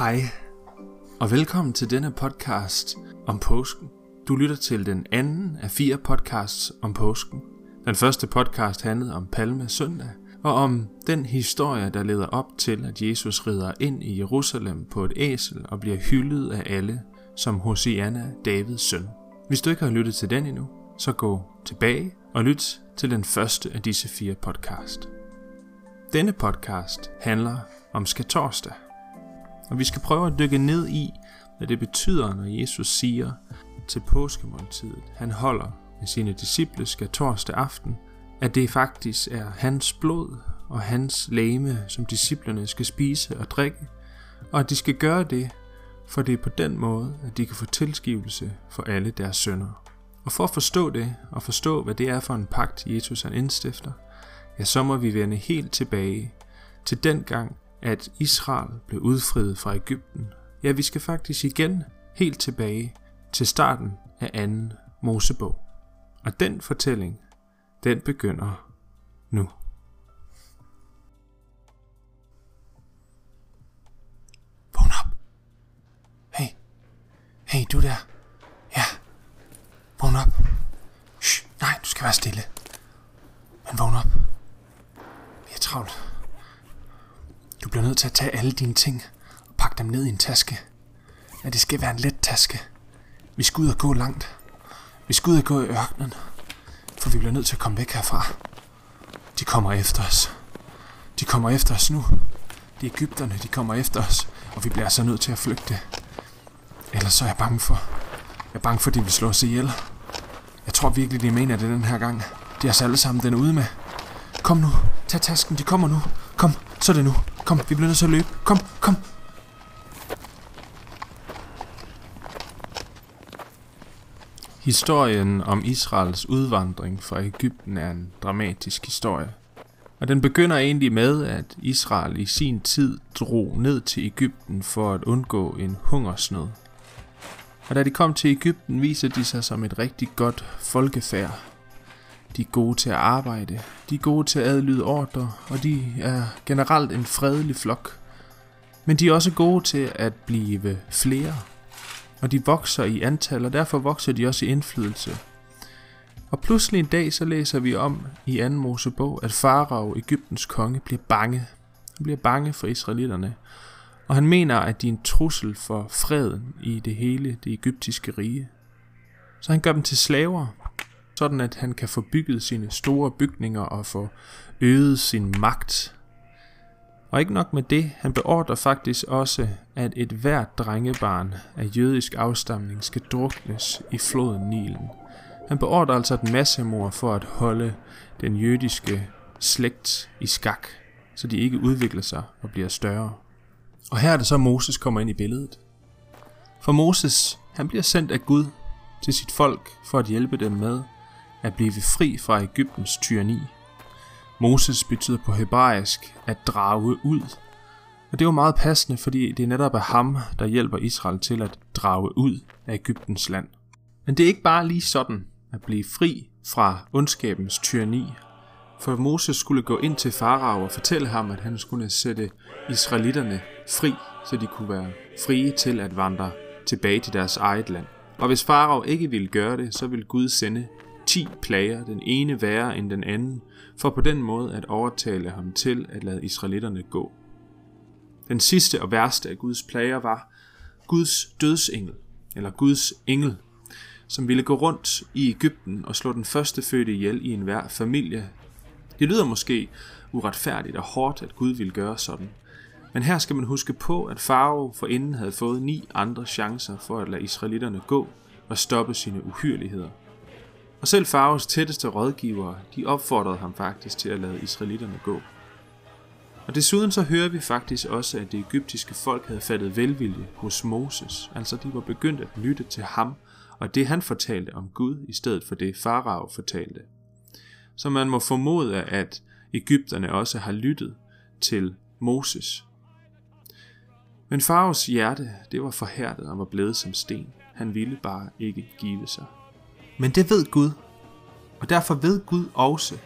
Hej, og velkommen til denne podcast om påsken. Du lytter til den anden af fire podcasts om påsken. Den første podcast handlede om Palme Søndag, og om den historie, der leder op til, at Jesus rider ind i Jerusalem på et æsel og bliver hyldet af alle som Hosianna, Davids søn. Hvis du ikke har lyttet til den endnu, så gå tilbage og lyt til den første af disse fire podcast. Denne podcast handler om skatorsdag. Og vi skal prøve at dykke ned i, hvad det betyder, når Jesus siger til påskemåltidet, han holder med sine disciple skal torsdag aften, at det faktisk er hans blod og hans læme, som disciplerne skal spise og drikke, og at de skal gøre det, for det er på den måde, at de kan få tilskivelse for alle deres sønder. Og for at forstå det, og forstå, hvad det er for en pagt, Jesus han indstifter, ja, så må vi vende helt tilbage til den gang, at Israel blev udfriet fra Ægypten. Ja, vi skal faktisk igen helt tilbage til starten af 2. Mosebog. Og den fortælling, den begynder nu. Vågn op. Hey. Hey, du der. Ja. Vågn op. Shh, nej, du skal være stille. Men vågn op. Vi er travlt. Bliver nødt til at tage alle dine ting og pakke dem ned i en taske. Ja, det skal være en let taske. Vi skal ud og gå langt. Vi skal ud og gå i ørkenen, for vi bliver nødt til at komme væk herfra. De kommer efter os. De kommer efter os nu. De Ægypterne, de kommer efter os, og vi bliver så nødt til at flygte. Ellers så er jeg bange for. Jeg er bange for, at de vil slå os ihjel. Jeg tror virkelig, de mener det den her gang. De er os alle sammen den ude med. Kom nu, tag tasken, de kommer nu. Kom, så er det nu. Kom, vi bliver nødt til at løbe. Kom, kom. Historien om Israels udvandring fra Ægypten er en dramatisk historie. Og den begynder egentlig med, at Israel i sin tid drog ned til Ægypten for at undgå en hungersnød. Og da de kom til Ægypten, viser de sig som et rigtig godt folkefærd. De er gode til at arbejde, de er gode til at adlyde ordre, og de er generelt en fredelig flok. Men de er også gode til at blive flere og de vokser i antal, og derfor vokser de også i indflydelse. Og pludselig en dag, så læser vi om i 2. Mosebog, at Farao, Ægyptens konge, bliver bange. Han bliver bange for israelitterne, og han mener, at de er en trussel for freden i det hele det egyptiske rige. Så han gør dem til slaver, sådan at han kan få bygget sine store bygninger og få øget sin magt og ikke nok med det, han beordrer faktisk også, at et hvert drengebarn af jødisk afstamning skal druknes i floden Nilen. Han beordrer altså et massemord for at holde den jødiske slægt i skak, så de ikke udvikler sig og bliver større. Og her er det så, Moses kommer ind i billedet. For Moses, han bliver sendt af Gud til sit folk for at hjælpe dem med at blive fri fra Ægyptens tyranni Moses betyder på hebraisk at drage ud. Og det var meget passende, fordi det netop er ham, der hjælper Israel til at drage ud af Ægyptens land. Men det er ikke bare lige sådan at blive fri fra ondskabens tyranni. For Moses skulle gå ind til farao og fortælle ham, at han skulle sætte israelitterne fri, så de kunne være frie til at vandre tilbage til deres eget land. Og hvis farao ikke ville gøre det, så ville Gud sende ti plager, den ene værre end den anden, for på den måde at overtale ham til at lade israelitterne gå. Den sidste og værste af Guds plager var Guds dødsengel, eller Guds engel, som ville gå rundt i Ægypten og slå den første fødte ihjel i enhver familie. Det lyder måske uretfærdigt og hårdt, at Gud ville gøre sådan. Men her skal man huske på, at Farao forinden havde fået ni andre chancer for at lade israelitterne gå og stoppe sine uhyreligheder. Og selv Faraos tætteste rådgivere, de opfordrede ham faktisk til at lade israelitterne gå. Og desuden så hører vi faktisk også, at det egyptiske folk havde fattet velvilje hos Moses, altså de var begyndt at lytte til ham, og det han fortalte om Gud, i stedet for det Farao fortalte. Så man må formode, at Ægypterne også har lyttet til Moses. Men Faraos hjerte, det var forhærdet og var blevet som sten. Han ville bare ikke give sig. Men det ved Gud. Og derfor ved Gud også,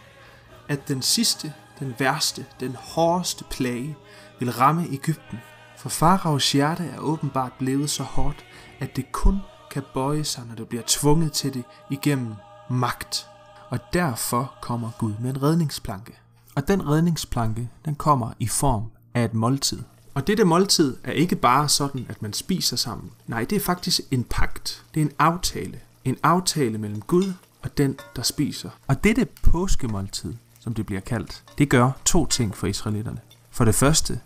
at den sidste, den værste, den hårdeste plage vil ramme Ægypten. For faraos hjerte er åbenbart blevet så hårdt, at det kun kan bøje sig, når det bliver tvunget til det igennem magt. Og derfor kommer Gud med en redningsplanke. Og den redningsplanke, den kommer i form af et måltid. Og dette måltid er ikke bare sådan, at man spiser sammen. Nej, det er faktisk en pagt. Det er en aftale. En aftale mellem Gud og den, der spiser. Og dette påskemåltid, som det bliver kaldt, det gør to ting for israelitterne. For det første,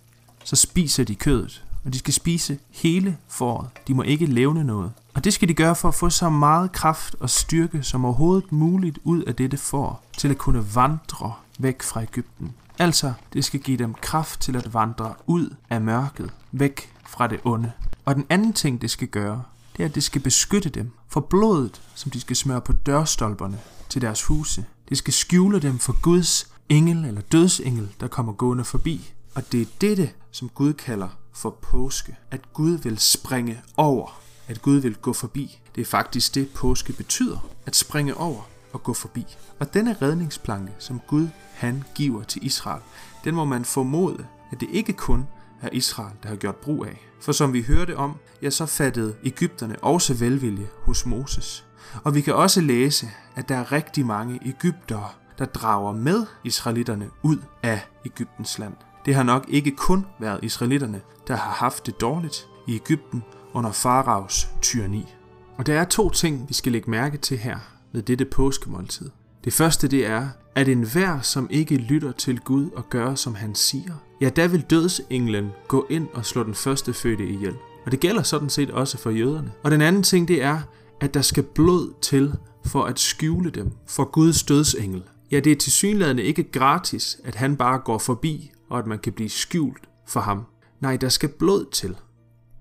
så spiser de kødet, og de skal spise hele foråret. De må ikke levne noget. Og det skal de gøre for at få så meget kraft og styrke som overhovedet muligt ud af dette får, til at kunne vandre væk fra Ægypten. Altså, det skal give dem kraft til at vandre ud af mørket, væk fra det onde. Og den anden ting, det skal gøre, det er, at det skal beskytte dem for blodet, som de skal smøre på dørstolperne til deres huse. Det skal skjule dem for Guds engel eller dødsengel, der kommer gående forbi. Og det er dette, som Gud kalder for påske. At Gud vil springe over. At Gud vil gå forbi. Det er faktisk det, påske betyder. At springe over og gå forbi. Og denne redningsplanke, som Gud han giver til Israel, den må man formode, at det ikke kun af Israel, der har gjort brug af. For som vi hørte om, ja, så fattede Ægypterne også velvilje hos Moses. Og vi kan også læse, at der er rigtig mange Ægyptere, der drager med israelitterne ud af Ægyptens land. Det har nok ikke kun været israelitterne, der har haft det dårligt i Ægypten under faraos tyranni. Og der er to ting, vi skal lægge mærke til her ved dette påskemåltid. Det første det er, at enhver, som ikke lytter til Gud og gør, som han siger, ja, der vil dødsenglen gå ind og slå den første fødte ihjel. Og det gælder sådan set også for jøderne. Og den anden ting, det er, at der skal blod til for at skjule dem for Guds dødsengel. Ja, det er tilsyneladende ikke gratis, at han bare går forbi, og at man kan blive skjult for ham. Nej, der skal blod til.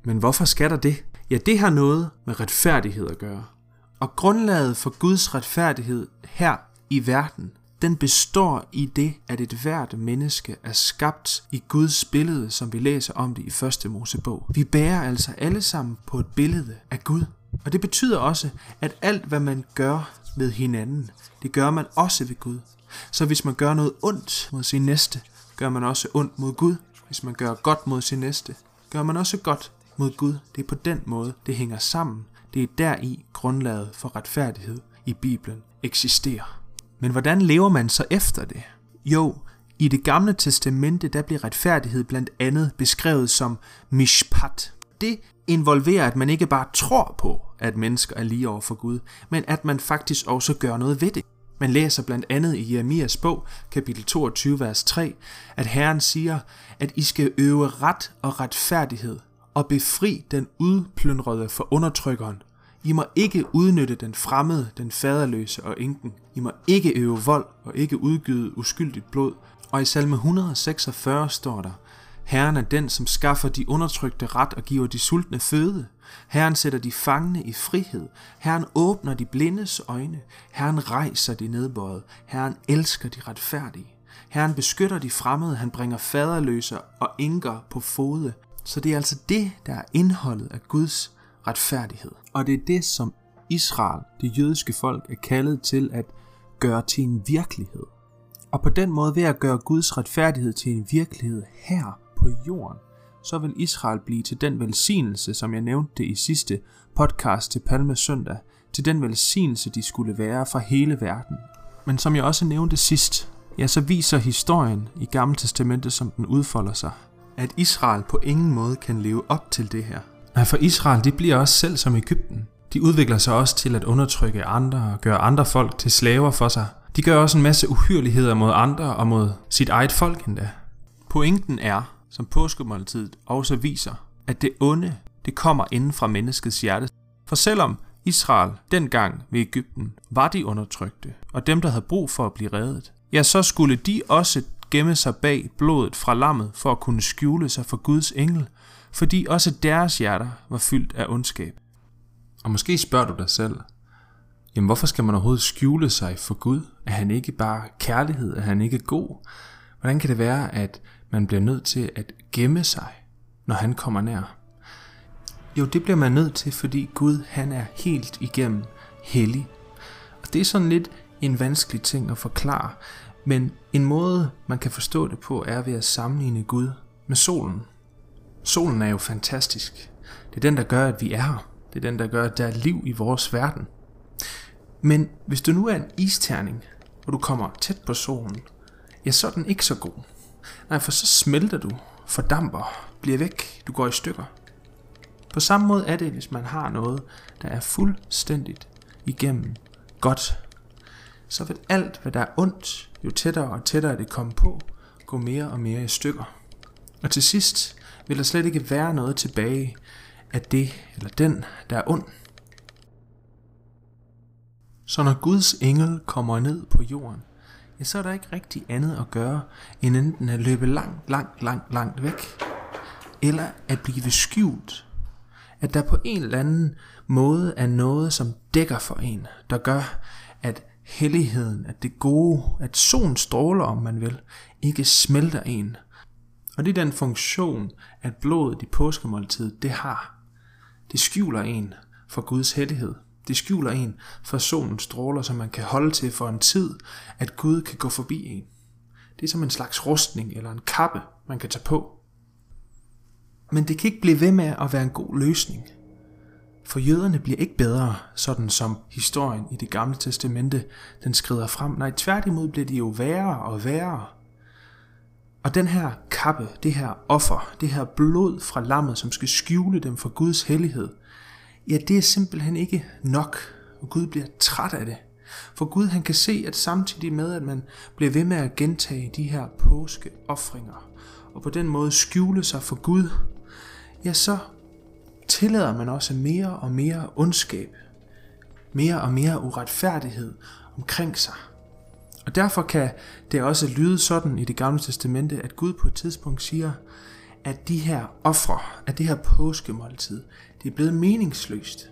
Men hvorfor skal der det? Ja, det har noget med retfærdighed at gøre. Og grundlaget for Guds retfærdighed her i verden, den består i det, at et hvert menneske er skabt i Guds billede, som vi læser om det i første Mosebog. Vi bærer altså alle sammen på et billede af Gud. Og det betyder også, at alt hvad man gør med hinanden, det gør man også ved Gud. Så hvis man gør noget ondt mod sin næste, gør man også ondt mod Gud. Hvis man gør godt mod sin næste, gør man også godt mod Gud. Det er på den måde, det hænger sammen. Det er deri grundlaget for retfærdighed i Bibelen eksisterer. Men hvordan lever man så efter det? Jo, i det gamle testamente, der bliver retfærdighed blandt andet beskrevet som mishpat. Det involverer, at man ikke bare tror på, at mennesker er lige over for Gud, men at man faktisk også gør noget ved det. Man læser blandt andet i Jeremias bog, kapitel 22, vers 3, at Herren siger, at I skal øve ret og retfærdighed og befri den udplyndrede for undertrykkeren. I må ikke udnytte den fremmede, den faderløse og enken. I må ikke øve vold og ikke udgyde uskyldigt blod. Og i salme 146 står der, Herren er den, som skaffer de undertrykte ret og giver de sultne føde. Herren sætter de fangne i frihed. Herren åbner de blindes øjne. Herren rejser de nedbøjet. Herren elsker de retfærdige. Herren beskytter de fremmede. Han bringer faderløse og enker på fode. Så det er altså det, der er indholdet af Guds retfærdighed. Og det er det, som Israel, det jødiske folk, er kaldet til at gøre til en virkelighed. Og på den måde ved at gøre Guds retfærdighed til en virkelighed her på jorden, så vil Israel blive til den velsignelse, som jeg nævnte det i sidste podcast til Palme Søndag, til den velsignelse, de skulle være for hele verden. Men som jeg også nævnte sidst, ja, så viser historien i Gamle Testamentet, som den udfolder sig, at Israel på ingen måde kan leve op til det her. Nej, for Israel, de bliver også selv som Ægypten. De udvikler sig også til at undertrykke andre og gøre andre folk til slaver for sig. De gør også en masse uhyrligheder mod andre og mod sit eget folk endda. Pointen er, som påskemåltidet også viser, at det onde, det kommer inden fra menneskets hjerte. For selvom Israel dengang ved Ægypten var de undertrykte, og dem, der havde brug for at blive reddet, ja, så skulle de også gemme sig bag blodet fra lammet for at kunne skjule sig for Guds engel, fordi også deres hjerter var fyldt af ondskab. Og måske spørger du dig selv, jamen hvorfor skal man overhovedet skjule sig for Gud? Er han ikke bare kærlighed? Er han ikke god? Hvordan kan det være, at man bliver nødt til at gemme sig, når han kommer nær? Jo, det bliver man nødt til, fordi Gud han er helt igennem hellig. Og det er sådan lidt en vanskelig ting at forklare, men en måde man kan forstå det på er ved at sammenligne Gud med solen. Solen er jo fantastisk. Det er den, der gør, at vi er her. Det er den, der gør, at der er liv i vores verden. Men hvis du nu er en isterning, og du kommer tæt på solen, ja, så er den ikke så god. Nej, for så smelter du, fordamper, bliver væk, du går i stykker. På samme måde er det, hvis man har noget, der er fuldstændigt igennem godt, så vil alt, hvad der er ondt, jo tættere og tættere det kommer på, gå mere og mere i stykker. Og til sidst vil der slet ikke være noget tilbage af det eller den, der er ond. Så når Guds engel kommer ned på jorden, ja, så er der ikke rigtig andet at gøre, end enten at løbe langt, langt, langt, langt væk, eller at blive skjult. At der på en eller anden måde er noget, som dækker for en, der gør, at helligheden, at det gode, at solen stråler, om man vil, ikke smelter en. Og det er den funktion, at blodet i påskemåltidet, det har. Det skjuler en for Guds hellighed. Det skjuler en for solens stråler, som man kan holde til for en tid, at Gud kan gå forbi en. Det er som en slags rustning eller en kappe, man kan tage på. Men det kan ikke blive ved med at være en god løsning. For jøderne bliver ikke bedre, sådan som historien i det gamle testamente, den skrider frem. Nej, tværtimod bliver de jo værre og værre. Og den her kappe, det her offer, det her blod fra lammet, som skal skjule dem for Guds hellighed, ja, det er simpelthen ikke nok, og Gud bliver træt af det. For Gud han kan se, at samtidig med, at man bliver ved med at gentage de her påskeoffringer, og på den måde skjule sig for Gud, ja, så tillader man også mere og mere ondskab, mere og mere uretfærdighed omkring sig. Og derfor kan det også lyde sådan i det gamle testamente, at Gud på et tidspunkt siger, at de her ofre, at det her påskemåltid, det er blevet meningsløst.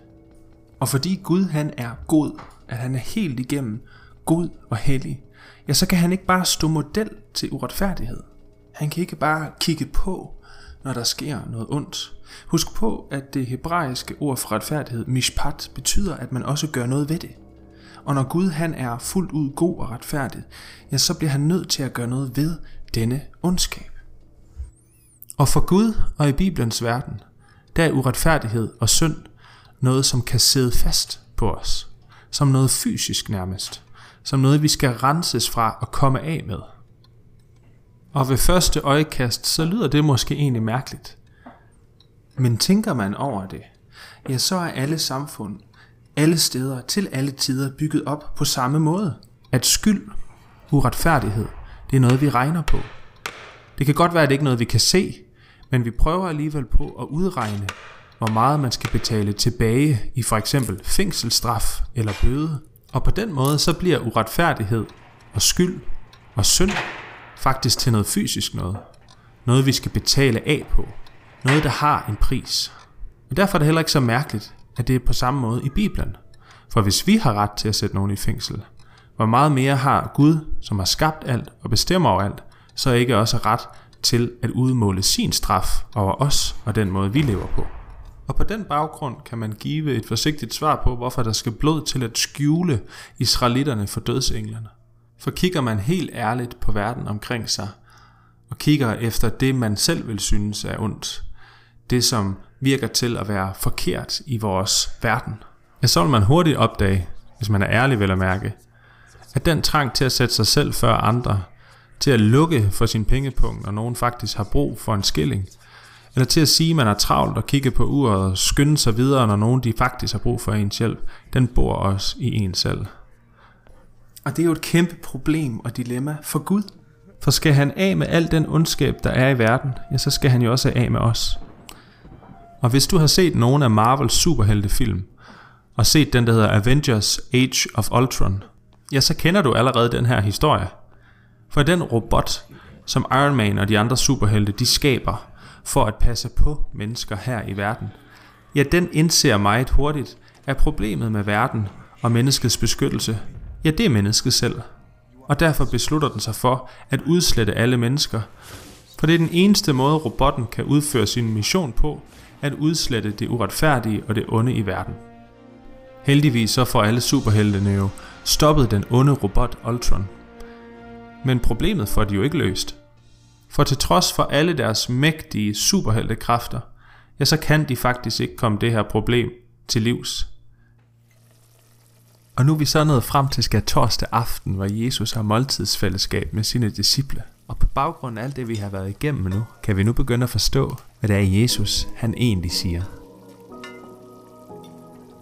Og fordi Gud han er god, at han er helt igennem god og hellig, ja, så kan han ikke bare stå model til uretfærdighed. Han kan ikke bare kigge på, når der sker noget ondt. Husk på, at det hebraiske ord for retfærdighed, mishpat, betyder, at man også gør noget ved det. Og når Gud han er fuldt ud god og retfærdig, ja, så bliver han nødt til at gøre noget ved denne ondskab. Og for Gud og i Bibelens verden, der er uretfærdighed og synd noget, som kan sidde fast på os. Som noget fysisk nærmest. Som noget, vi skal renses fra og komme af med. Og ved første øjekast, så lyder det måske egentlig mærkeligt. Men tænker man over det, ja, så er alle samfund, alle steder, til alle tider bygget op på samme måde. At skyld, uretfærdighed, det er noget, vi regner på. Det kan godt være, at det ikke er noget, vi kan se, men vi prøver alligevel på at udregne, hvor meget man skal betale tilbage i for eksempel fængselsstraf eller bøde. Og på den måde så bliver uretfærdighed og skyld og synd faktisk til noget fysisk noget. Noget vi skal betale af på. Noget der har en pris. Og derfor er det heller ikke så mærkeligt, at det er på samme måde i Bibelen. For hvis vi har ret til at sætte nogen i fængsel, hvor meget mere har Gud, som har skabt alt og bestemmer over alt, så ikke også ret til at udmåle sin straf over os og den måde, vi lever på. Og på den baggrund kan man give et forsigtigt svar på, hvorfor der skal blod til at skjule israelitterne for dødsenglerne. For kigger man helt ærligt på verden omkring sig, og kigger efter det, man selv vil synes er ondt, det som virker til at være forkert i vores verden, ja, så vil man hurtigt opdage, hvis man er ærlig vel at mærke, at den trang til at sætte sig selv før andre, til at lukke for sin pengepunkt, når nogen faktisk har brug for en skilling, eller til at sige, at man er travlt og kigge på uret og skynde sig videre, når nogen de faktisk har brug for ens hjælp, den bor også i en selv. Og det er jo et kæmpe problem og dilemma for Gud. For skal han af med al den ondskab, der er i verden, ja, så skal han jo også af med os. Og hvis du har set nogle af Marvels superheltefilm, og set den, der hedder Avengers Age of Ultron, ja, så kender du allerede den her historie. For den robot, som Iron Man og de andre superhelte, de skaber for at passe på mennesker her i verden, ja, den indser meget hurtigt, at problemet med verden og menneskets beskyttelse, ja, det er mennesket selv. Og derfor beslutter den sig for at udslette alle mennesker, for det er den eneste måde, robotten kan udføre sin mission på, at udslette det uretfærdige og det onde i verden. Heldigvis så får alle superheltene jo stoppet den onde robot Ultron. Men problemet får de jo ikke løst. For til trods for alle deres mægtige superheltekræfter, ja, så kan de faktisk ikke komme det her problem til livs. Og nu er vi så nået frem til skal torsdag aften, hvor Jesus har måltidsfællesskab med sine disciple. Baggrund af alt det, vi har været igennem nu, kan vi nu begynde at forstå, hvad det er Jesus, han egentlig siger.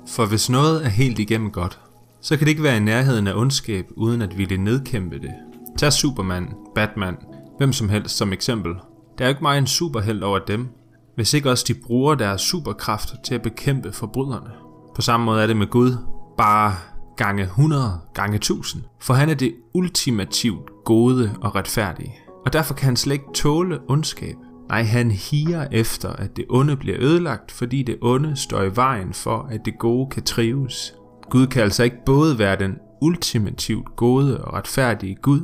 For hvis noget er helt igennem godt, så kan det ikke være i nærheden af ondskab, uden at ville nedkæmpe det. Tag Superman, Batman, hvem som helst som eksempel. Der er jo ikke meget en superheld over dem, hvis ikke også de bruger deres superkræfter til at bekæmpe forbryderne. På samme måde er det med Gud, bare gange 100, gange 1000. For han er det ultimativt gode og retfærdige. Og derfor kan han slet ikke tåle ondskab. Nej, han higer efter, at det onde bliver ødelagt, fordi det onde står i vejen for, at det gode kan trives. Gud kan altså ikke både være den ultimativt gode og retfærdige Gud,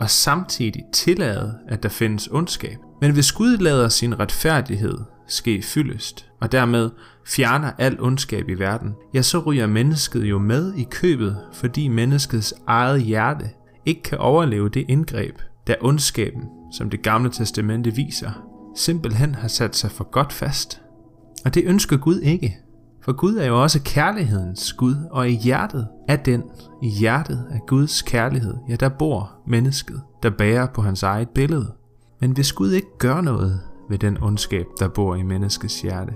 og samtidig tillade, at der findes ondskab. Men hvis Gud lader sin retfærdighed ske fyldest, og dermed fjerner al ondskab i verden, ja, så ryger mennesket jo med i købet, fordi menneskets eget hjerte ikke kan overleve det indgreb, der ondskaben, som det gamle testamente viser, simpelthen har sat sig for godt fast. Og det ønsker Gud ikke. For Gud er jo også kærlighedens Gud, og i hjertet af den, i hjertet af Guds kærlighed, ja, der bor mennesket, der bærer på hans eget billede. Men hvis Gud ikke gør noget ved den ondskab, der bor i menneskets hjerte,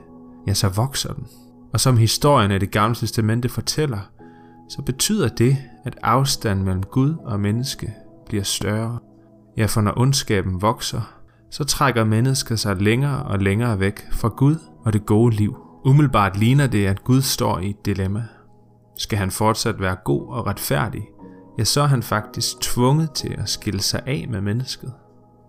ja, så vokser den. Og som historien af det gamle testamente fortæller, så betyder det, at afstanden mellem Gud og menneske bliver større. Ja, for når ondskaben vokser, så trækker mennesket sig længere og længere væk fra Gud og det gode liv. Umiddelbart ligner det, at Gud står i et dilemma. Skal han fortsat være god og retfærdig, ja, så er han faktisk tvunget til at skille sig af med mennesket.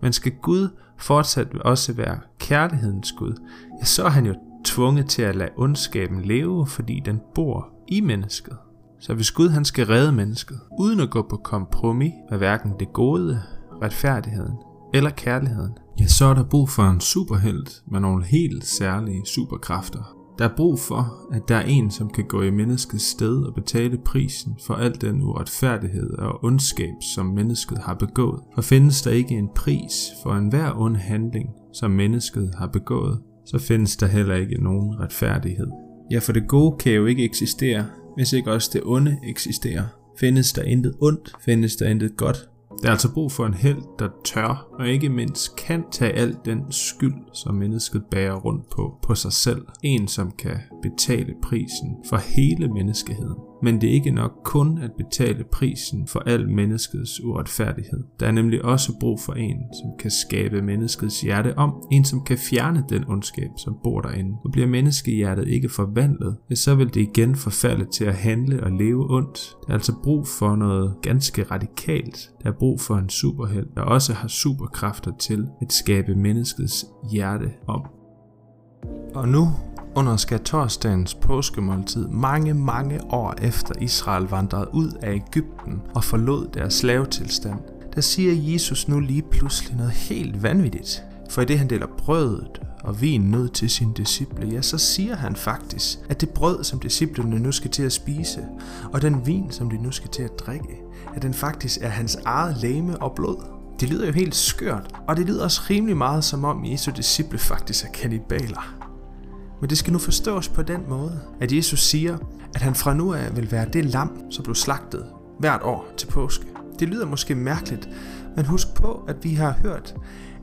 Men skal Gud fortsat også være kærlighedens Gud, ja, så er han jo tvunget til at lade ondskaben leve, fordi den bor i mennesket. Så hvis Gud han skal redde mennesket, uden at gå på kompromis med hverken det gode, retfærdigheden eller kærligheden, ja, så er der brug for en superhelt med nogle helt særlige superkræfter. Der er brug for, at der er en, som kan gå i menneskets sted og betale prisen for al den uretfærdighed og ondskab, som mennesket har begået. For findes der ikke en pris for enhver ond handling, som mennesket har begået, så findes der heller ikke nogen retfærdighed. Ja, for det gode kan jo ikke eksistere, hvis ikke også det onde eksisterer. Findes der intet ondt, findes der intet godt, der er altså brug for en held, der tør og ikke mindst kan tage al den skyld, som mennesket bærer rundt på, på sig selv. En, som kan betale prisen for hele menneskeheden. Men det er ikke nok kun at betale prisen for al menneskets uretfærdighed. Der er nemlig også brug for en, som kan skabe menneskets hjerte om. En, som kan fjerne den ondskab, som bor derinde. Og bliver menneskehjertet ikke forvandlet, så vil det igen forfalde til at handle og leve ondt. Der er altså brug for noget ganske radikalt. Der er brug for en superheld, der også har superkræfter til at skabe menneskets hjerte om. Og nu under skatorsdagens påskemåltid mange, mange år efter Israel vandrede ud af Ægypten og forlod deres slavetilstand, der siger Jesus nu lige pludselig noget helt vanvittigt. For i det han deler brødet og vin ud til sine disciple, ja, så siger han faktisk, at det brød, som disciplene nu skal til at spise, og den vin, som de nu skal til at drikke, at den faktisk er hans eget læme og blod. Det lyder jo helt skørt, og det lyder også rimelig meget som om Jesu disciple faktisk er kannibaler. Men det skal nu forstås på den måde, at Jesus siger, at han fra nu af vil være det lam, som blev slagtet hvert år til påske. Det lyder måske mærkeligt, men husk på, at vi har hørt,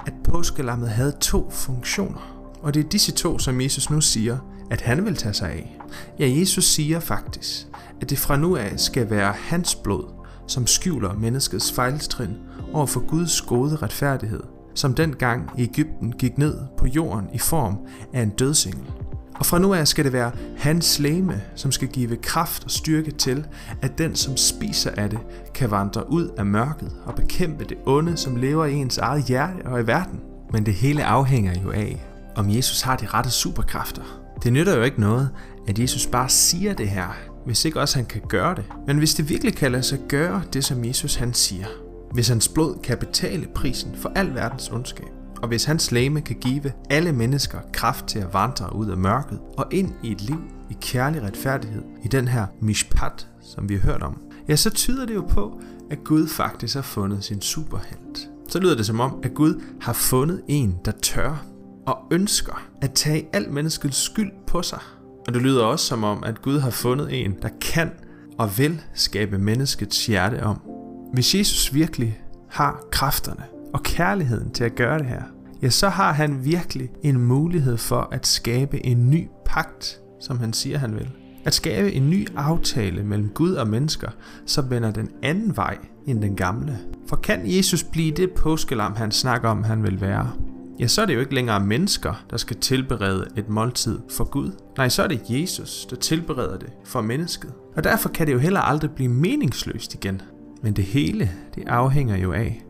at påskelammet havde to funktioner. Og det er disse to, som Jesus nu siger, at han vil tage sig af. Ja, Jesus siger faktisk, at det fra nu af skal være hans blod, som skjuler menneskets fejltrin over for Guds gode retfærdighed, som dengang i Ægypten gik ned på jorden i form af en dødsengel. Og fra nu af skal det være hans læme, som skal give kraft og styrke til, at den, som spiser af det, kan vandre ud af mørket og bekæmpe det onde, som lever i ens eget hjerte og i verden. Men det hele afhænger jo af, om Jesus har de rette superkræfter. Det nytter jo ikke noget, at Jesus bare siger det her, hvis ikke også han kan gøre det. Men hvis det virkelig kan lade sig gøre det, som Jesus han siger, hvis hans blod kan betale prisen for al verdens ondskab, og hvis hans læme kan give alle mennesker kraft til at vandre ud af mørket og ind i et liv i kærlig retfærdighed, i den her mishpat, som vi har hørt om, ja, så tyder det jo på, at Gud faktisk har fundet sin superhelt. så lyder det som om, at Gud har fundet en, der tør og ønsker at tage al menneskets skyld på sig. Og det lyder også som om, at Gud har fundet en, der kan og vil skabe menneskets hjerte om. Hvis Jesus virkelig har kræfterne og kærligheden til at gøre det her, ja, så har han virkelig en mulighed for at skabe en ny pagt, som han siger, han vil. At skabe en ny aftale mellem Gud og mennesker, som vender den anden vej end den gamle. For kan Jesus blive det påskelam, han snakker om, han vil være? Ja, så er det jo ikke længere mennesker, der skal tilberede et måltid for Gud. Nej, så er det Jesus, der tilbereder det for mennesket. Og derfor kan det jo heller aldrig blive meningsløst igen. Men det hele, det afhænger jo af,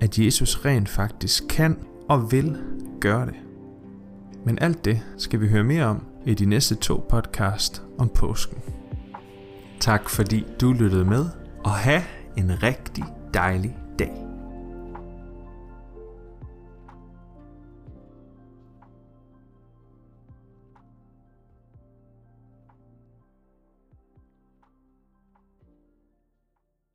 at Jesus rent faktisk kan og vil gøre det. Men alt det skal vi høre mere om i de næste to podcast om påsken. Tak fordi du lyttede med, og have en rigtig dejlig